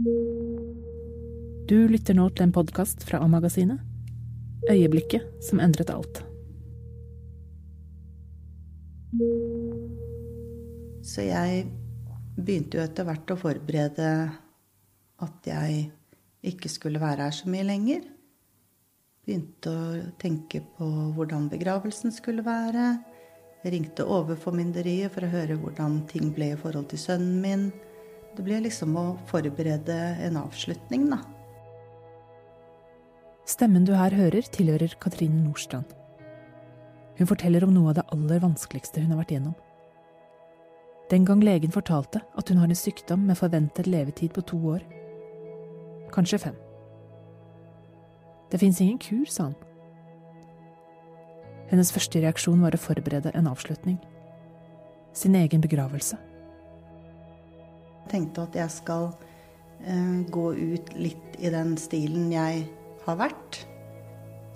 Du lytter nå til en podkast fra A-magasinet. Øyeblikket som endret alt. Så jeg begynte jo etter hvert å forberede at jeg ikke skulle være her så mye lenger. Begynte å tenke på hvordan begravelsen skulle være. Jeg ringte overformynderiet for å høre hvordan ting ble i forhold til sønnen min. Det blir liksom å forberede en avslutning, da. Stemmen du her hører, tilhører Katrine Nordstrand. Hun forteller om noe av det aller vanskeligste hun har vært gjennom. Den gang legen fortalte at hun har en sykdom med forventet levetid på to år. Kanskje fem. Det fins ingen kur, sa han. Hennes første reaksjon var å forberede en avslutning. Sin egen begravelse. Tenkte at jeg skal eh, gå ut litt i den stilen jeg har vært.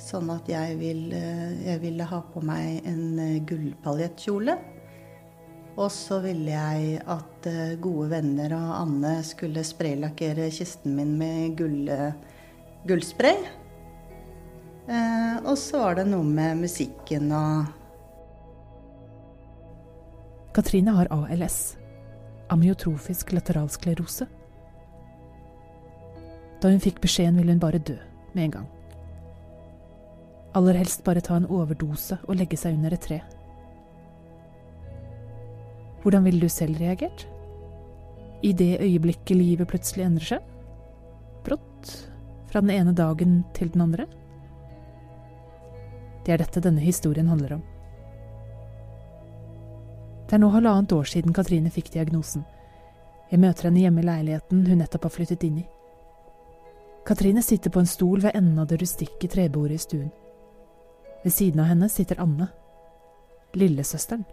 Sånn at jeg, vil, eh, jeg ville ha på meg en eh, gullpaljettkjole. Og så ville jeg at eh, gode venner og Anne skulle spraylakkere kisten min med gull, gullspray. Eh, og så var det noe med musikken og Katrine har ALS. Amyotrofisk lateralsklerose. Da hun fikk beskjeden, ville hun bare dø med en gang. Aller helst bare ta en overdose og legge seg under et tre. Hvordan ville du selv reagert? I det øyeblikket livet plutselig endrer seg? Brått? Fra den ene dagen til den andre? Det er dette denne historien handler om. Det er nå halvannet år siden Katrine fikk diagnosen. Jeg møter henne hjemme i leiligheten hun nettopp har flyttet inn i. Katrine sitter på en stol ved enden av det rustikke trebordet i stuen. Ved siden av henne sitter Anne, lillesøsteren.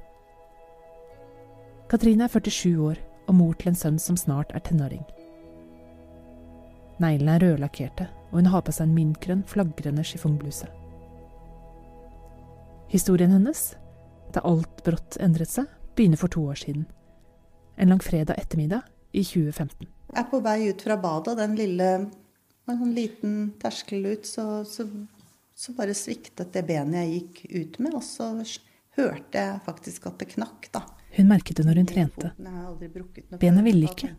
Katrine er 47 år og mor til en sønn som snart er tenåring. Neglene er rødlakkerte, og hun har på seg en mintgrønn, flagrende chiffongbluse. Historien hennes, da alt brått endret seg, begynner for to år siden. En langfredag ettermiddag i 2015. Jeg er på vei ut fra badet, og den lille en sånn liten terskel ut, så, så, så, bare sviktet det benet jeg gikk ut med. Og så hørte jeg faktisk at det knakk, da. Hun merket det når hun trente. Bena ville ikke.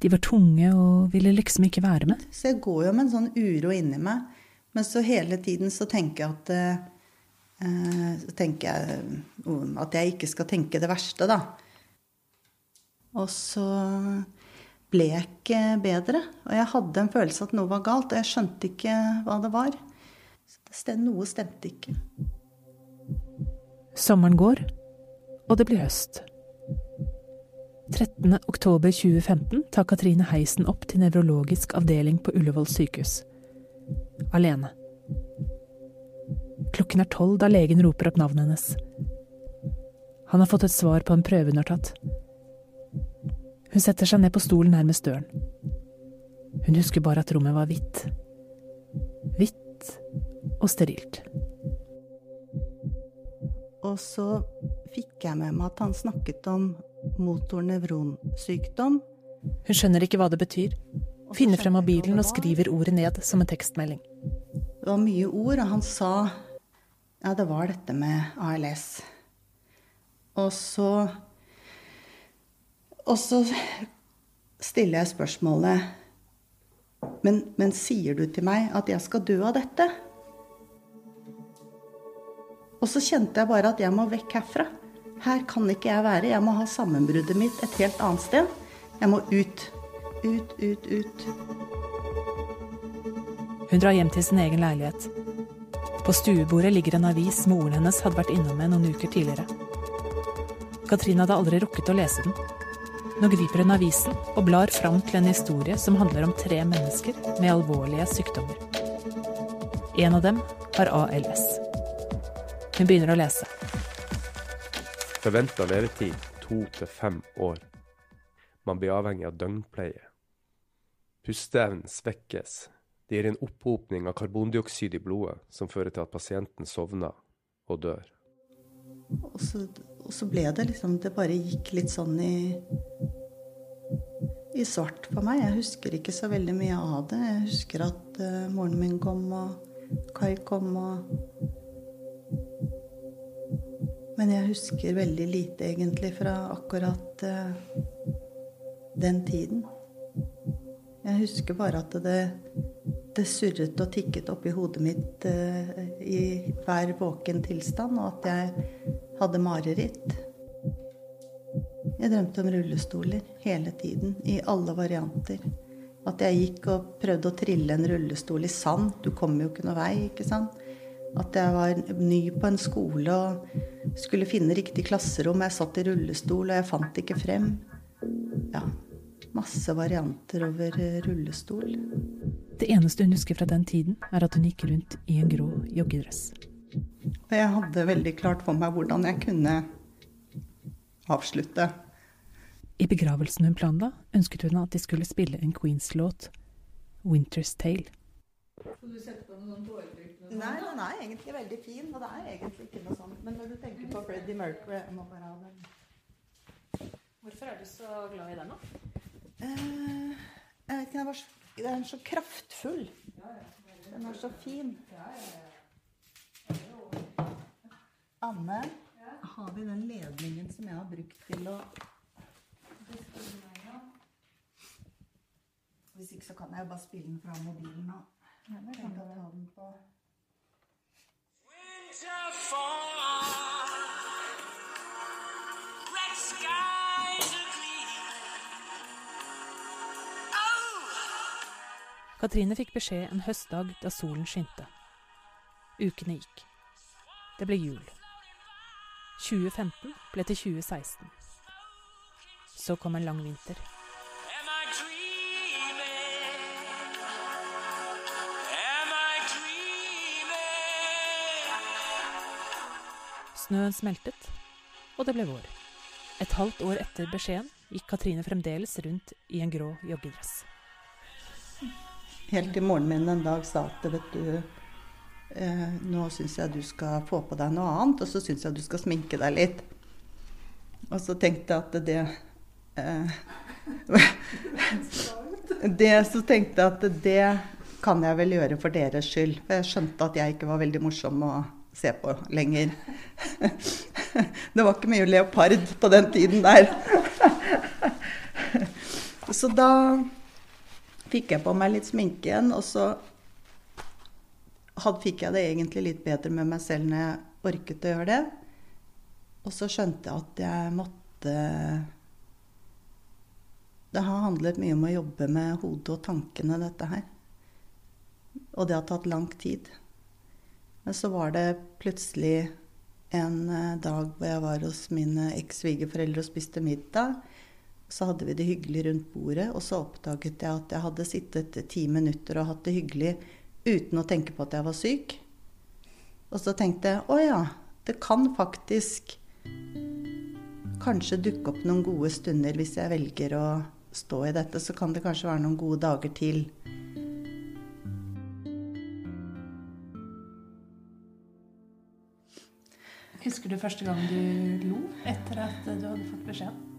De var tunge og ville liksom ikke være med. Så jeg går jo med en sånn uro inni meg. Men så hele tiden så tenker jeg at eh, så tenker jeg at jeg ikke skal tenke det verste, da. Og så ble jeg ikke bedre. Og jeg hadde en følelse at noe var galt, og jeg skjønte ikke hva det var. Så noe stemte ikke. Sommeren går, og det blir høst. 13. oktober 2015 tar Katrine heisen opp til nevrologisk avdeling på Ullevål sykehus. Alene. Klokken er tolv da legen roper opp navnet hennes. Han har fått et svar på en prøve hun har tatt. Hun setter seg ned på stolen nærmest døren. Hun husker bare at rommet var hvitt. Hvitt og sterilt. Og så fikk jeg med meg at han snakket om motornevronsykdom. Hun skjønner ikke hva det betyr. Finner frem mobilen og skriver ordet ned som en tekstmelding. Det var mye ord, og han sa ja, det var dette med ALS. Og så og så stiller jeg spørsmålet men, men sier du til meg at jeg skal dø av dette? Og så kjente jeg bare at jeg må vekk herfra. Her kan ikke jeg være. Jeg må ha sammenbruddet mitt et helt annet sted. Jeg må ut. Ut, ut, ut. Hun drar hjem til sin egen leilighet. På stuebordet ligger en avis moren hennes hadde vært innom med noen uker tidligere. Katrine hadde aldri rukket å lese den. Nå griper hun avisen og blar fram til en historie som handler om tre mennesker med alvorlige sykdommer. En av dem har ALS. Hun begynner å lese. Forventa levetid to til fem år. Man blir avhengig av døgnpleie. Pusteevnen svekkes. Det gir en opphopning av karbondioksid i blodet som fører til at pasienten sovner og dør. Og så, og så ble det liksom Det bare gikk litt sånn i i svart for meg. Jeg husker ikke så veldig mye av det. Jeg husker at uh, moren min kom, og Kai kom, og Men jeg husker veldig lite, egentlig, fra akkurat uh, den tiden. Jeg husker bare at det, det surret og tikket oppi hodet mitt uh, i hver våken tilstand, og at jeg hadde mareritt. Jeg drømte om rullestoler hele tiden, i alle varianter. At jeg gikk og prøvde å trille en rullestol i sand. Du kommer jo ikke noe vei, ikke sant. At jeg var ny på en skole og skulle finne riktig klasserom. Jeg satt i rullestol, og jeg fant ikke frem. Ja, masse varianter over rullestol. Det eneste hun husker fra den tiden, er at hun gikk rundt i en grå joggedress. Og jeg hadde veldig klart for meg hvordan jeg kunne avslutte. I begravelsen hun planla, ønsket hun at de skulle spille en Queens-låt, 'Winter's Tale'. Nei, den er egentlig veldig fin, og det er egentlig ikke noe sånt. Men når du tenker på Freddie Mercury jeg må bare ha den. Hvorfor er du så glad i den, da? Uh, jeg vet ikke, den er så kraftfull. Den er så fin. Anne, har vi den ledningen som jeg har brukt til å Hvis ikke så kan jeg bare spille den fra mobilen nå. Jeg kan ta den på Katrine fikk beskjed en høstdag da solen skinte. Ukene gikk. Det ble jul. 2015 ble til 2016. Så kom en lang vinter. Snøen smeltet, og det ble vår. Et halvt år etter beskjeden gikk Katrine fremdeles rundt i en grå joggedress. Helt til moren min en dag sa at vet du, eh, nå syns jeg du skal få på deg noe annet, og så syns jeg du skal sminke deg litt. Og så tenkte jeg at det eh, det, Så tenkte jeg at det kan jeg vel gjøre for deres skyld. For jeg skjønte at jeg ikke var veldig morsom å se på lenger. Det var ikke mye leopard på den tiden der. Så da fikk jeg på meg litt sminke igjen, og så fikk jeg det egentlig litt bedre med meg selv når jeg orket å gjøre det. Og så skjønte jeg at jeg måtte Det har handlet mye om å jobbe med hodet og tankene, dette her. Og det har tatt lang tid. Men så var det plutselig en eh, dag hvor jeg var hos mine eks-svigerforeldre og spiste middag. Så hadde vi det hyggelig rundt bordet, og så oppdaget jeg at jeg hadde sittet ti minutter og hatt det hyggelig uten å tenke på at jeg var syk. Og så tenkte jeg å ja, det kan faktisk kanskje dukke opp noen gode stunder hvis jeg velger å stå i dette. Så kan det kanskje være noen gode dager til. Husker du første gang du lo etter at du hadde fått beskjed?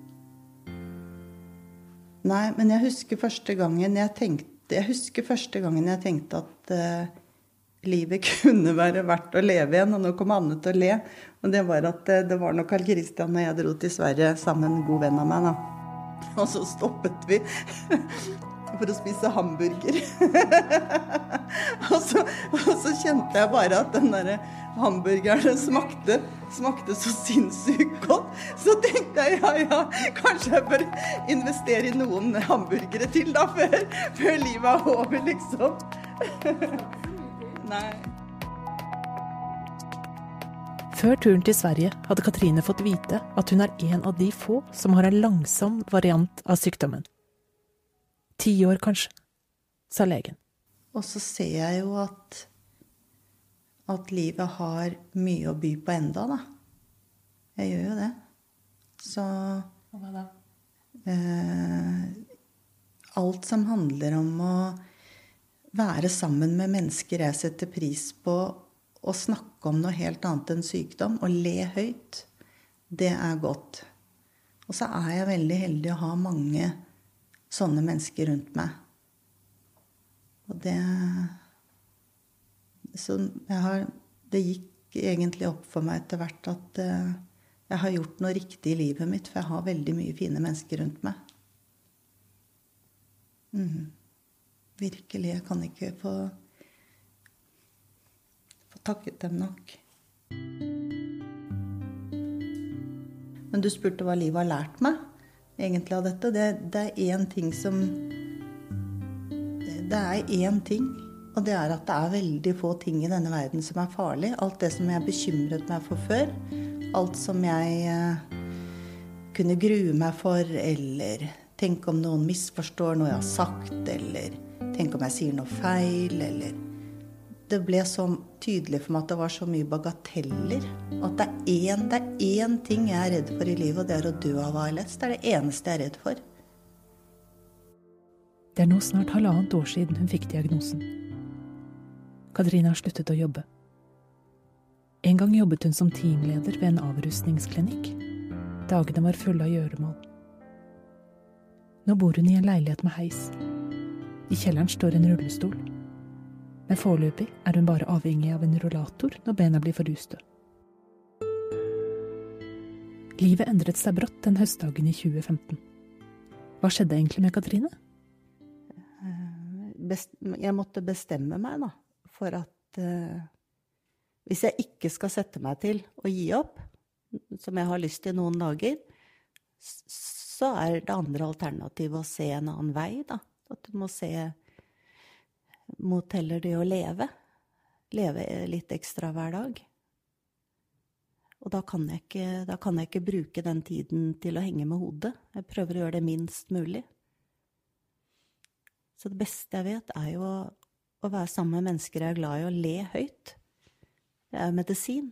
Nei, men jeg husker første gangen jeg tenkte, jeg første gangen jeg tenkte at uh, livet kunne være verdt å leve igjen. Og nå kom Anne til å le. Og det var at uh, det var nok Carl Christian og jeg dro til Sverige sammen god venn av meg. da. Og så stoppet vi for å spise hamburger. og, så, og, så, kjente jeg bare at den derre hamburgeren smakte, smakte så sinnssykt godt. Så tenkte jeg ja, ja, kanskje jeg bør investere i noen hamburgere til da, før, før livet er over, liksom. Nei. Før turen til Sverige hadde Katrine fått vite at hun er en av de få som har en langsom variant av sykdommen. Ti år, kanskje, sa legen. Og så ser jeg jo at, at livet har mye å by på enda, da. Jeg gjør jo det. Så Hva da? Eh, alt som handler om å være sammen med mennesker jeg setter pris på, å snakke om noe helt annet enn sykdom og le høyt, det er godt. Og så er jeg veldig heldig å ha mange sånne mennesker rundt meg. Og det Så jeg har Det gikk egentlig opp for meg etter hvert at uh, jeg har gjort noe riktig i livet mitt, for jeg har veldig mye fine mennesker rundt meg. Mm. Virkelig. Jeg kan ikke få, få takket dem nok. Men du spurte hva livet har lært meg egentlig av dette. Det, det er én ting som Det er én ting, og det er at det er veldig få ting i denne verden som er farlig. Alt det som jeg bekymret meg for før, alt som jeg eh, kunne grue meg for, eller tenke om noen misforstår noe jeg har sagt, eller tenke om jeg sier noe feil, eller det ble så tydelig for meg at det var så mye bagateller. At det er én, ting jeg er redd for i livet, og det er å dø av ALS. Det er det eneste jeg er redd for. Det er nå snart halvannet år siden hun fikk diagnosen. Katrine har sluttet å jobbe. En gang jobbet hun som teamleder ved en avrustningsklinikk. Dagene var fulle av gjøremål. Nå bor hun i en leilighet med heis. I kjelleren står en rullestol men foreløpig er hun bare avhengig av en rullator når bena blir for. Livet endret seg brått den høstdagen i 2015. Hva skjedde egentlig med Katrine? Eh, jeg måtte bestemme meg da, for at uh, hvis jeg ikke skal sette meg til å gi opp, som jeg har lyst til noen dager, så er det andre alternativet å se en annen vei, da. At du må se mot heller det å leve. Leve litt ekstra hver dag. Og da kan, ikke, da kan jeg ikke bruke den tiden til å henge med hodet. Jeg prøver å gjøre det minst mulig. Så det beste jeg vet, er jo å, være sammen med mennesker jeg er glad i, og le høyt. Det er jo medisin.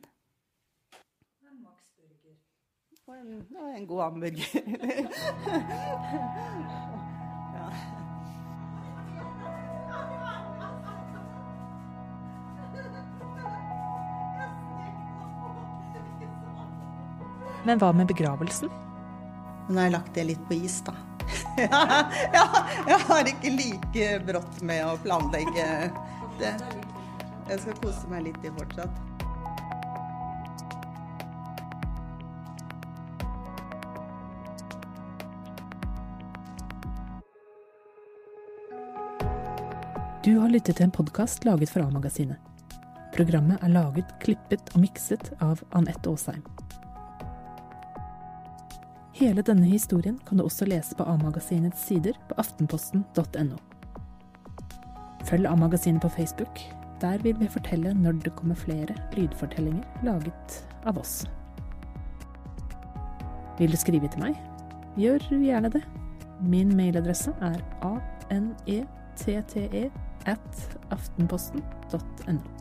Og en, og en god hamburger. Men hva med begravelsen? Nå har jeg lagt det litt på is, da. ja, jeg har ikke like brått med å planlegge det. Jeg skal kose meg litt i fortsatt. Du har lyttet til en podkast laget for A-magasinet. Programmet er laget, klippet og mikset av Anette Aasheim. Hele denne historien kan du også lese på A-magasinets sider på aftenposten.no. Følg A-magasinet på Facebook. Der vil vi fortelle når det kommer flere lydfortellinger laget av oss. Vil du skrive til meg? Gjør gjerne det. Min mailadresse er anette at aftenposten.no.